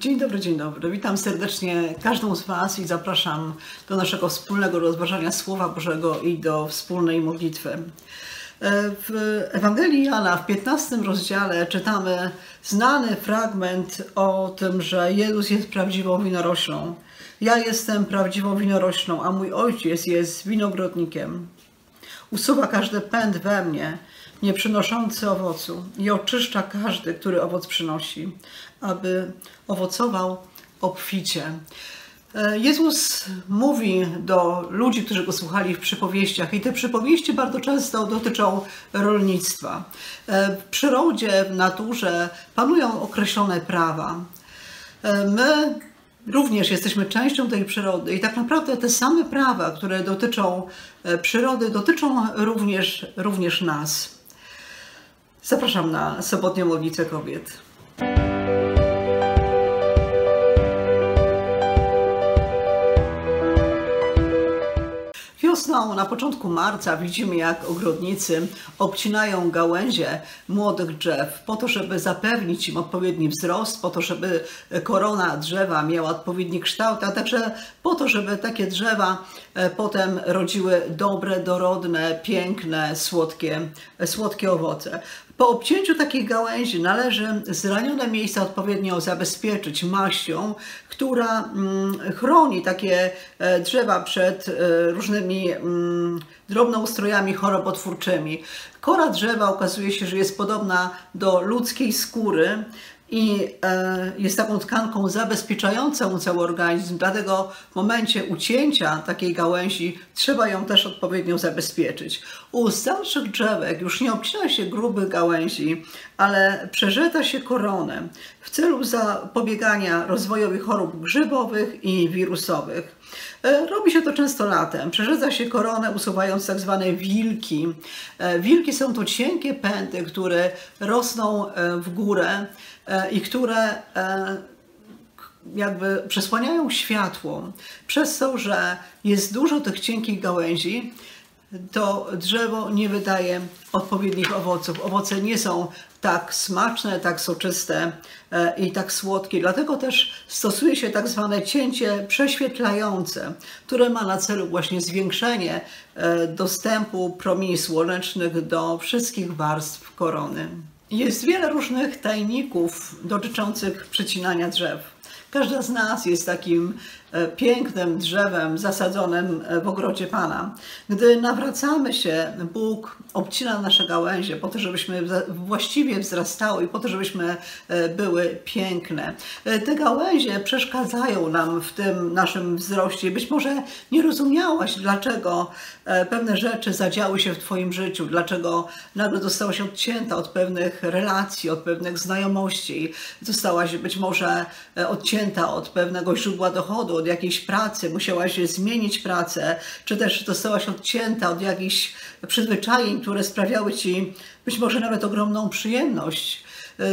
Dzień dobry, dzień dobry. Witam serdecznie każdą z Was i zapraszam do naszego wspólnego rozważania Słowa Bożego i do wspólnej modlitwy. W Ewangelii Jana w 15 rozdziale czytamy znany fragment o tym, że Jezus jest prawdziwą winoroślą. Ja jestem prawdziwą winoroślą, a mój ojciec jest winogrodnikiem. Usuwa każdy pęd we mnie, nie przynoszący owocu i oczyszcza każdy, który owoc przynosi, aby owocował obficie. E, Jezus mówi do ludzi, którzy go słuchali w przypowieściach, i te przypowieści bardzo często dotyczą rolnictwa. E, w przyrodzie, w naturze panują określone prawa. E, my również jesteśmy częścią tej przyrody i tak naprawdę te same prawa, które dotyczą przyrody, dotyczą również, również nas. Zapraszam na sobotnią modlitwę kobiet. Wiosną, na początku marca, widzimy jak ogrodnicy obcinają gałęzie młodych drzew po to, żeby zapewnić im odpowiedni wzrost, po to, żeby korona drzewa miała odpowiedni kształt, a także po to, żeby takie drzewa e, potem rodziły dobre, dorodne, piękne, słodkie, słodkie owoce. Po obcięciu takiej gałęzi należy zranione miejsca odpowiednio zabezpieczyć maścią, która mm, chroni takie e, drzewa przed e, różnymi mm, drobnoustrojami chorobotwórczymi. Kora drzewa okazuje się, że jest podobna do ludzkiej skóry, i e, jest taką tkanką zabezpieczającą cały organizm, dlatego w momencie ucięcia takiej gałęzi trzeba ją też odpowiednio zabezpieczyć. U starszych drzewek już nie obcina się grubych gałęzi, ale przerzeta się koronę w celu zapobiegania rozwojowi chorób grzybowych i wirusowych. E, robi się to często latem. Przerzedza się koronę, usuwając tak zwane wilki. E, wilki są to cienkie pędy, które rosną w górę i które jakby przesłaniają światło. Przez to, że jest dużo tych cienkich gałęzi, to drzewo nie wydaje odpowiednich owoców. Owoce nie są tak smaczne, tak soczyste e, i tak słodkie. Dlatego też stosuje się tak zwane cięcie prześwietlające, które ma na celu właśnie zwiększenie e, dostępu promieni słonecznych do wszystkich warstw korony. Jest wiele różnych tajników dotyczących przecinania drzew. Każda z nas jest takim pięknym drzewem zasadzonym e, w ogrodzie Pana. Gdy nawracamy się, Bóg obcina nasze gałęzie po to, żebyśmy właściwie wzrastały i po to, żebyśmy e, były piękne. Te gałęzie przeszkadzają nam w tym naszym wzroście. Być może nie rozumiałaś, dlaczego pewne rzeczy zadziały się w Twoim życiu, dlaczego nagle zostałaś odcięta od pewnych relacji, od pewnych znajomości, zostałaś być może odcięta od pewnego źródła dochodu, od jakiejś pracy, musiałaś zmienić pracę, czy też zostałaś odcięta od jakichś przyzwyczajeń, które sprawiały ci być może nawet ogromną przyjemność.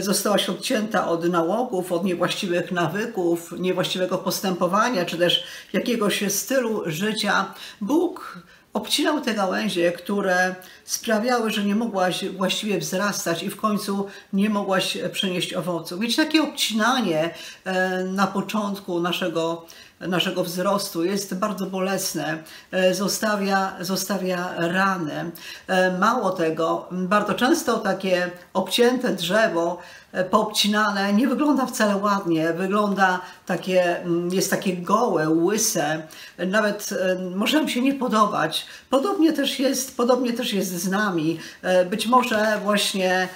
Zostałaś odcięta od nałogów, od niewłaściwych nawyków, niewłaściwego postępowania, czy też jakiegoś stylu życia. Bóg obcinał te gałęzie, które sprawiały, że nie mogłaś właściwie wzrastać i w końcu nie mogłaś przynieść owoców. Więc takie obcinanie e, na początku naszego naszego wzrostu jest bardzo bolesne, e, zostawia, zostawia rany. E, mało tego, bardzo często takie obcięte drzewo e, poobcinane nie wygląda wcale ładnie, wygląda takie, mm, jest takie gołe, łyse, nawet może nam się nie podobać. Podobnie też jest, podobnie też jest z nami. Być może właśnie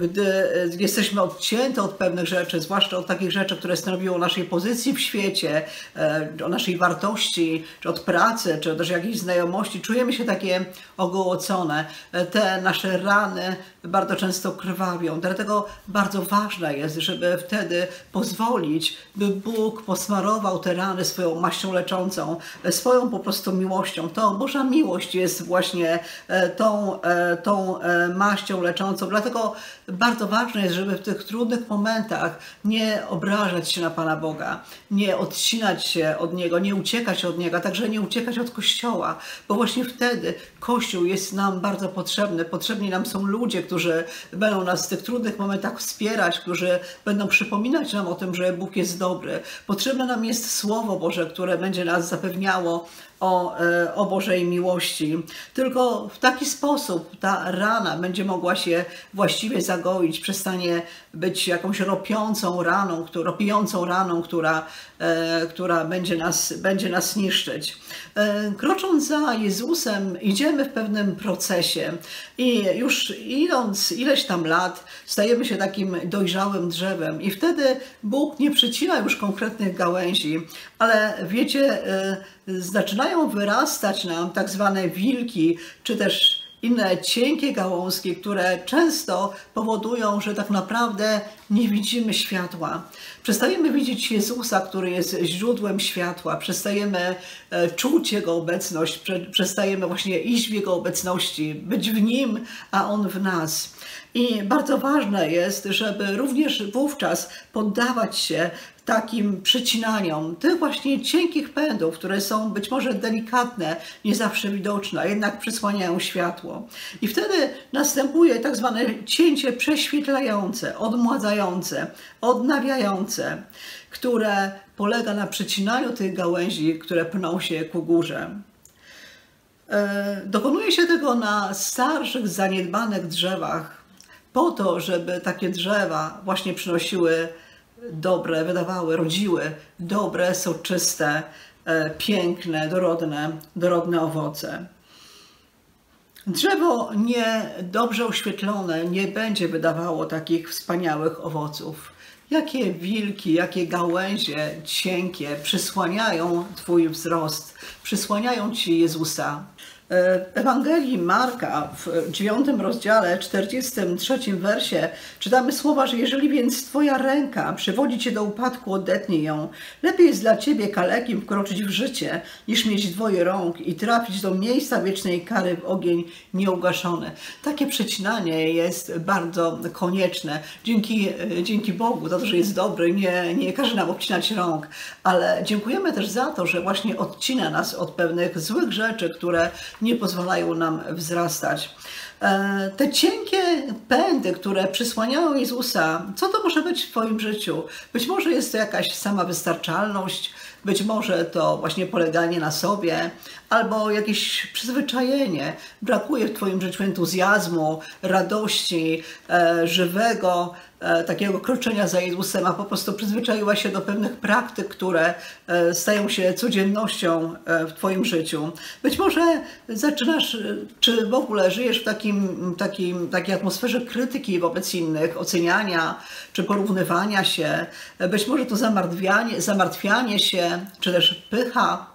gdy e, jesteśmy odcięte od pewnych rzeczy, zwłaszcza od takich rzeczy, które stanowią o naszej pozycji w świecie, e, o naszej wartości, czy od pracy, czy też jakiejś znajomości, czujemy się takie ogołocone. Te nasze rany bardzo często krwawią. Dlatego bardzo ważne jest, żeby wtedy pozwolić, by Bóg posmarował te rany swoją maścią leczącą, swoją po prostu miłością. To Boża miłość jest właśnie tą, tą maścią leczącą. Dlatego Dlatego bardzo ważne jest, żeby w tych trudnych momentach nie obrażać się na Pana Boga, nie odcinać się od Niego, nie uciekać od Niego, a także nie uciekać od Kościoła, bo właśnie wtedy Kościół jest nam bardzo potrzebny. Potrzebni nam są ludzie, którzy będą nas w tych trudnych momentach wspierać, którzy będą przypominać nam o tym, że Bóg jest dobry. Potrzebne nam jest Słowo Boże, które będzie nas zapewniało o, e, o Bożej miłości. Tylko w taki sposób ta rana będzie mogła się właściwie zagoić, przestanie być jakąś ropiącą raną, ropiącą raną, która, która będzie, nas, będzie nas niszczyć. E, krocząc za Jezusem, idziemy w pewnym procesie i już idąc ileś tam lat, stajemy się takim dojrzałym drzewem i wtedy Bóg nie przycina już konkretnych gałęzi, ale wiecie, zaczynają wyrastać nam tak zwane wilki, czy też inne cienkie gałązki, które często powodują, że tak naprawdę nie widzimy światła. Przestajemy widzieć Jezusa, który jest źródłem światła, przestajemy e, czuć Jego obecność, przestajemy właśnie iść w Jego obecności, być w Nim, a On w nas. I bardzo ważne jest, żeby również wówczas poddawać się takim przecinaniom tych właśnie cienkich pędów, które są być może delikatne, nie zawsze widoczne, a jednak przysłaniają światło. I wtedy następuje tak zwane cięcie prześwietlające, odmładzające, odnawiające, które polega na przecinaniu tych gałęzi, które pną się ku górze. E, dokonuje się tego na starszych, zaniedbanych drzewach, po to, żeby takie drzewa właśnie przynosiły dobre, wydawały, rodziły dobre, soczyste, e, piękne, dorodne, dorodne owoce. Drzewo nie dobrze oświetlone nie będzie wydawało takich wspaniałych owoców. Jakie wilki, jakie gałęzie cienkie przysłaniają Twój wzrost, przysłaniają Ci Jezusa. E, Ewangelii Marka w dziewiątym rozdziale, 43 wersie czytamy słowa, że jeżeli więc Twoja ręka przywodzi Cię do upadku, odetnij ją. Lepiej jest dla Ciebie kalekiem wkroczyć w życie, niż mieć dwoje rąk i trafić do miejsca wiecznej kary w ogień nieugaszony. Takie przecinanie jest bardzo konieczne. Dzięki, e, dzięki Bogu za to, że jest dobry, nie, nie każe nam obcinać rąk, ale dziękujemy też za to, że właśnie odcina nas od pewnych złych rzeczy, które nie pozwalają nam wzrastać. E, te cienkie pędy, które przysłaniają Jezusa, co to może być w Twoim życiu? Być może jest to jakaś sama wystarczalność, być może to właśnie poleganie na sobie, albo jakieś przyzwyczajenie. Brakuje w Twoim życiu entuzjazmu, radości, e, żywego, e, takiego kroczenia za Jezusem, a po prostu przyzwyczaiła się do pewnych praktyk, które e, stają się codziennością e, w Twoim życiu. Być może zaczynasz, e, czy w ogóle żyjesz w takim, takim, takiej atmosferze krytyki wobec innych, oceniania, czy porównywania się. E, być może to zamartwianie, zamartwianie się, czy też pycha,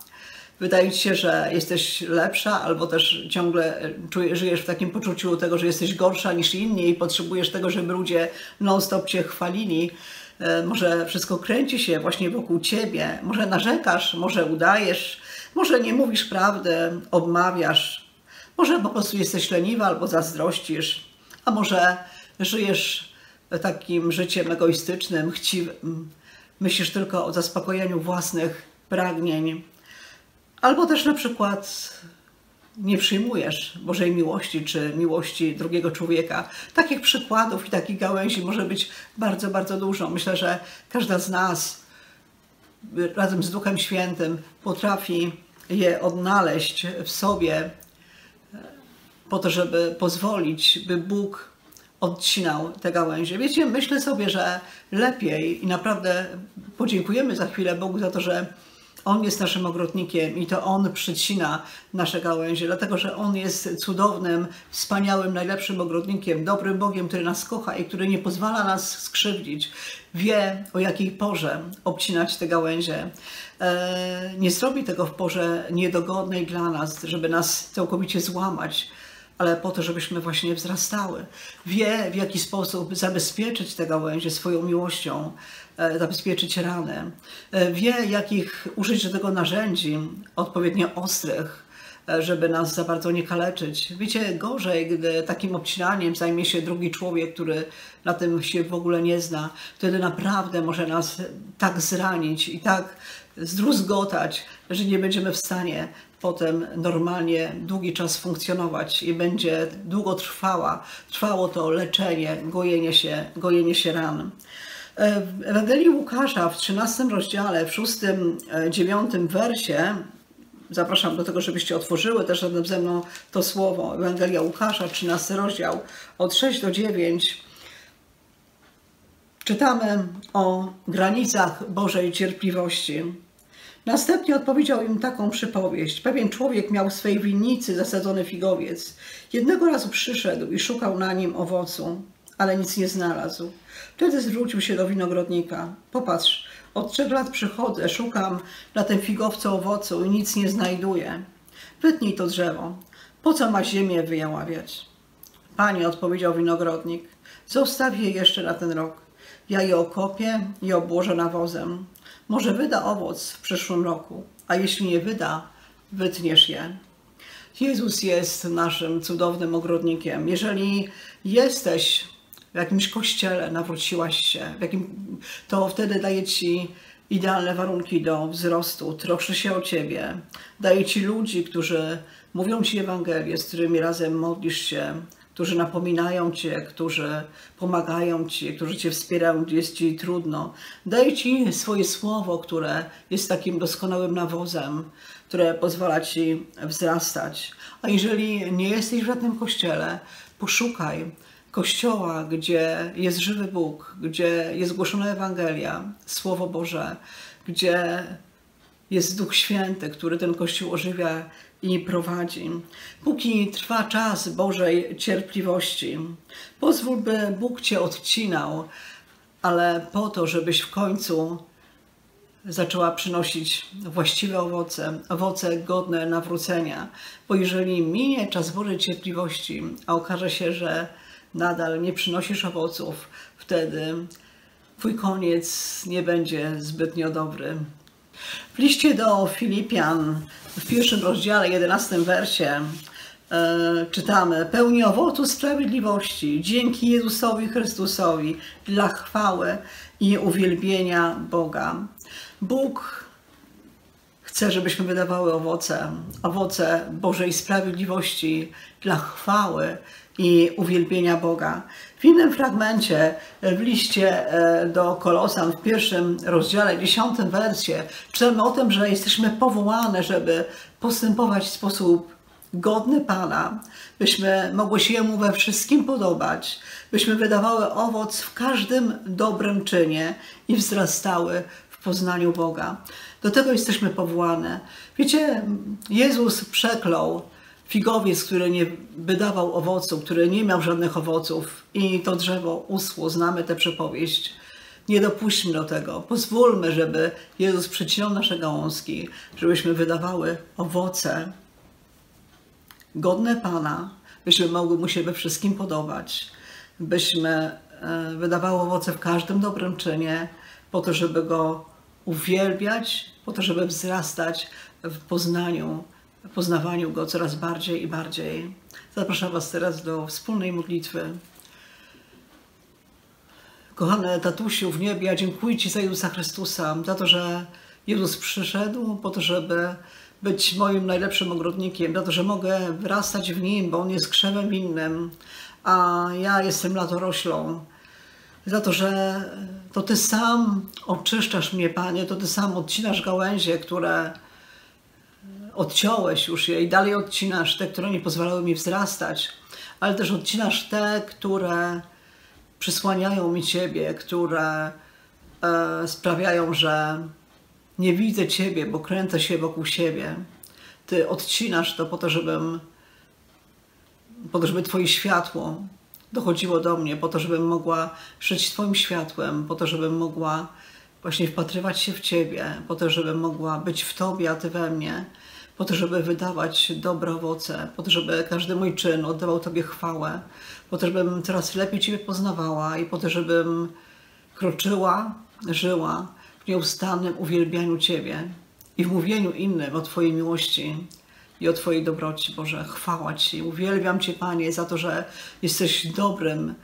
wydaje ci się, że jesteś lepsza, albo też ciągle czujesz, żyjesz w takim poczuciu tego, że jesteś gorsza niż inni i potrzebujesz tego, żeby ludzie non-stop cię chwalili. E, może wszystko kręci się właśnie wokół ciebie, może narzekasz, może udajesz, może nie mówisz prawdy, obmawiasz, może po prostu jesteś leniwa albo zazdrościsz, a może żyjesz takim życiem egoistycznym, chciwym, myślisz tylko o zaspokojeniu własnych pragnień, Albo też na przykład nie przyjmujesz Bożej miłości czy miłości drugiego człowieka. Takich przykładów i takich gałęzi może być bardzo, bardzo dużo. Myślę, że każda z nas razem z Duchem Świętym potrafi je odnaleźć w sobie po to, żeby pozwolić, by Bóg odcinał te gałęzie. Wiecie, myślę sobie, że lepiej i naprawdę podziękujemy za chwilę Bogu za to, że on jest naszym ogrodnikiem i to On przycina nasze gałęzie, dlatego że On jest cudownym, wspaniałym, najlepszym ogrodnikiem, dobrym Bogiem, który nas kocha i który nie pozwala nas skrzywdzić. Wie, o jakiej porze obcinać te gałęzie. E, nie zrobi tego w porze niedogodnej dla nas, żeby nas całkowicie złamać ale po to, żebyśmy właśnie wzrastały. Wie, w jaki sposób zabezpieczyć te gałęzie swoją miłością, E, zabezpieczyć ranę. E, wie, jakich użyć do tego narzędzi, odpowiednio ostrych, żeby nas za bardzo nie kaleczyć. Wiecie, gorzej, gdy takim obcinaniem zajmie się drugi człowiek, który na tym się w ogóle nie zna, wtedy naprawdę może nas tak zranić i tak zdruzgotać, że nie będziemy w stanie potem normalnie długi czas funkcjonować i będzie długo trwała, trwało to leczenie, gojenie się, gojenie się ran. E, w Ewangelii Łukasza w 13 rozdziale, w 6, 9 e, wersie, zapraszam do tego, żebyście otworzyły też razem ze mną to słowo, Ewangelia Łukasza, 13 rozdział, od 6 do 9, czytamy o granicach Bożej cierpliwości. Następnie odpowiedział im taką przypowieść. Pewien człowiek miał w swej winnicy zasadzony figowiec. Jednego razu przyszedł i szukał na nim owocu, ale nic nie znalazł. Wtedy zwrócił się do winogrodnika. Popatrz, od trzech lat przychodzę, szukam na tym figowcu owocu i nic nie znajduję. Wytnij to drzewo. Po co ma ziemię wyjaławiać? Panie, odpowiedział winogrodnik, zostaw je jeszcze na ten rok. Ja je okopię i obłożę nawozem. Może wyda owoc w przyszłym roku, a jeśli nie wyda, wytniesz je. Jezus jest naszym cudownym ogrodnikiem. Jeżeli jesteś w jakimś kościele, nawróciłaś się, w jakim, to wtedy daje ci idealne warunki do wzrostu, troszczy się o ciebie, daje ci ludzi, którzy mówią ci Ewangelię, z którymi razem modlisz się, którzy napominają Cię, którzy pomagają Ci, którzy Cię wspierają, gdzie jest Ci trudno. Daj Ci swoje słowo, które jest takim doskonałym nawozem, które pozwala Ci wzrastać. A jeżeli nie jesteś w żadnym kościele, poszukaj kościoła, gdzie jest żywy Bóg, gdzie jest głoszona Ewangelia, Słowo Boże, gdzie jest Duch Święty, który ten kościół ożywia i prowadzi. Póki trwa czas Bożej cierpliwości, pozwól, by Bóg Cię odcinał, ale po to, żebyś w końcu zaczęła przynosić właściwe owoce, owoce godne nawrócenia. Bo jeżeli minie czas Bożej cierpliwości, a okaże się, że nadal nie przynosisz owoców, wtedy Twój koniec nie będzie zbytnio dobry. W liście do Filipian w pierwszym rozdziale, jedenastym wersie e, czytamy pełni owocu sprawiedliwości dzięki Jezusowi Chrystusowi dla chwały i uwielbienia Boga. Bóg chce, żebyśmy wydawały owoce, owoce Bożej sprawiedliwości dla chwały i uwielbienia Boga. W innym fragmencie w liście e, do Kolosan w pierwszym rozdziale, dziesiątym wersie czytamy o tym, że jesteśmy powołane, żeby postępować w sposób godny Pana, byśmy mogły się Jemu we wszystkim podobać, byśmy wydawały owoc w każdym dobrym czynie i wzrastały w poznaniu Boga. Do tego jesteśmy powołane. Wiecie, Jezus przeklął figowiec, który nie wydawał owocu, który nie miał żadnych owoców i to drzewo uschło. Znamy tę przypowieść. Nie dopuśćmy do tego. Pozwólmy, żeby Jezus przycinał nasze gałązki, żebyśmy wydawały owoce godne Pana, byśmy mogły Mu się we wszystkim podobać, byśmy e, wydawały owoce w każdym dobrym czynie, po to, żeby Go uwielbiać, po to, żeby wzrastać w poznaniu poznawaniu Go coraz bardziej i bardziej. Zapraszam Was teraz do wspólnej modlitwy. Kochane tatusiu w niebie, dziękuję Ci za Jezusa Chrystusa, za to, że Jezus przyszedł po to, żeby być moim najlepszym ogrodnikiem, za to, że mogę wyrastać w Nim, bo On jest krzewem innym, a ja jestem latoroślą. Za to, że to Ty sam oczyszczasz mnie, Panie, to Ty sam odcinasz gałęzie, które odciąłeś już je i dalej odcinasz te, które nie pozwalały mi wzrastać, ale też odcinasz te, które przysłaniają mi Ciebie, które e, sprawiają, że nie widzę Ciebie, bo kręcę się wokół siebie. Ty odcinasz to po to, żebym, po to, żeby Twoje światło dochodziło do mnie, po to, żebym mogła żyć Twoim światłem, po to, żebym mogła właśnie wpatrywać się w Ciebie, po to, żebym mogła być w Tobie, a Ty we mnie, po to, żeby wydawać dobre owoce, po to, żeby każdy mój czyn oddawał Tobie chwałę, po to, żebym coraz lepiej Ciebie poznawała i po to, żebym kroczyła, żyła w nieustannym uwielbianiu Ciebie i w mówieniu innym o Twojej miłości. I o Twojej dobroci, Boże. Chwała Ci. Uwielbiam Cię, Panie, za to, że jesteś dobrym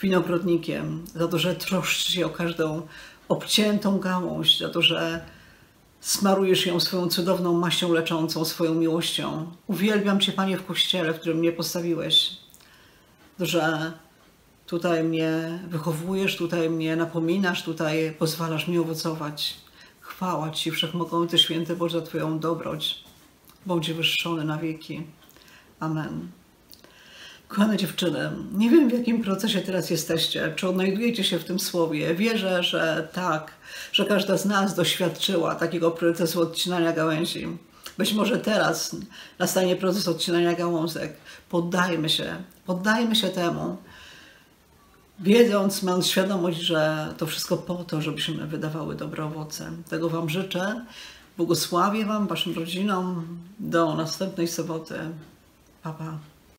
winogrodnikiem, za to, że troszczysz się o każdą obciętą gałąź, za to, że smarujesz ją swoją cudowną maścią leczącą, swoją miłością. Uwielbiam Cię, Panie, w kościele, w którym mnie postawiłeś, że tutaj mnie wychowujesz, tutaj mnie napominasz, tutaj pozwalasz mi owocować. Chwała Ci, Wszechmogący Święty Boże, za Twoją dobroć. Bądź wyższony na wieki. Amen. Kochane dziewczyny, nie wiem w jakim procesie teraz jesteście, czy odnajdujecie się w tym słowie. Wierzę, że tak, że każda z nas doświadczyła takiego procesu odcinania gałęzi. Być może teraz nastanie proces odcinania gałązek. Poddajmy się, poddajmy się temu, wiedząc, mając świadomość, że to wszystko po to, żebyśmy wydawały dobre owoce. Tego Wam życzę. Błogosławię Wam, Waszym rodzinom. Do następnej soboty. Pa, pa.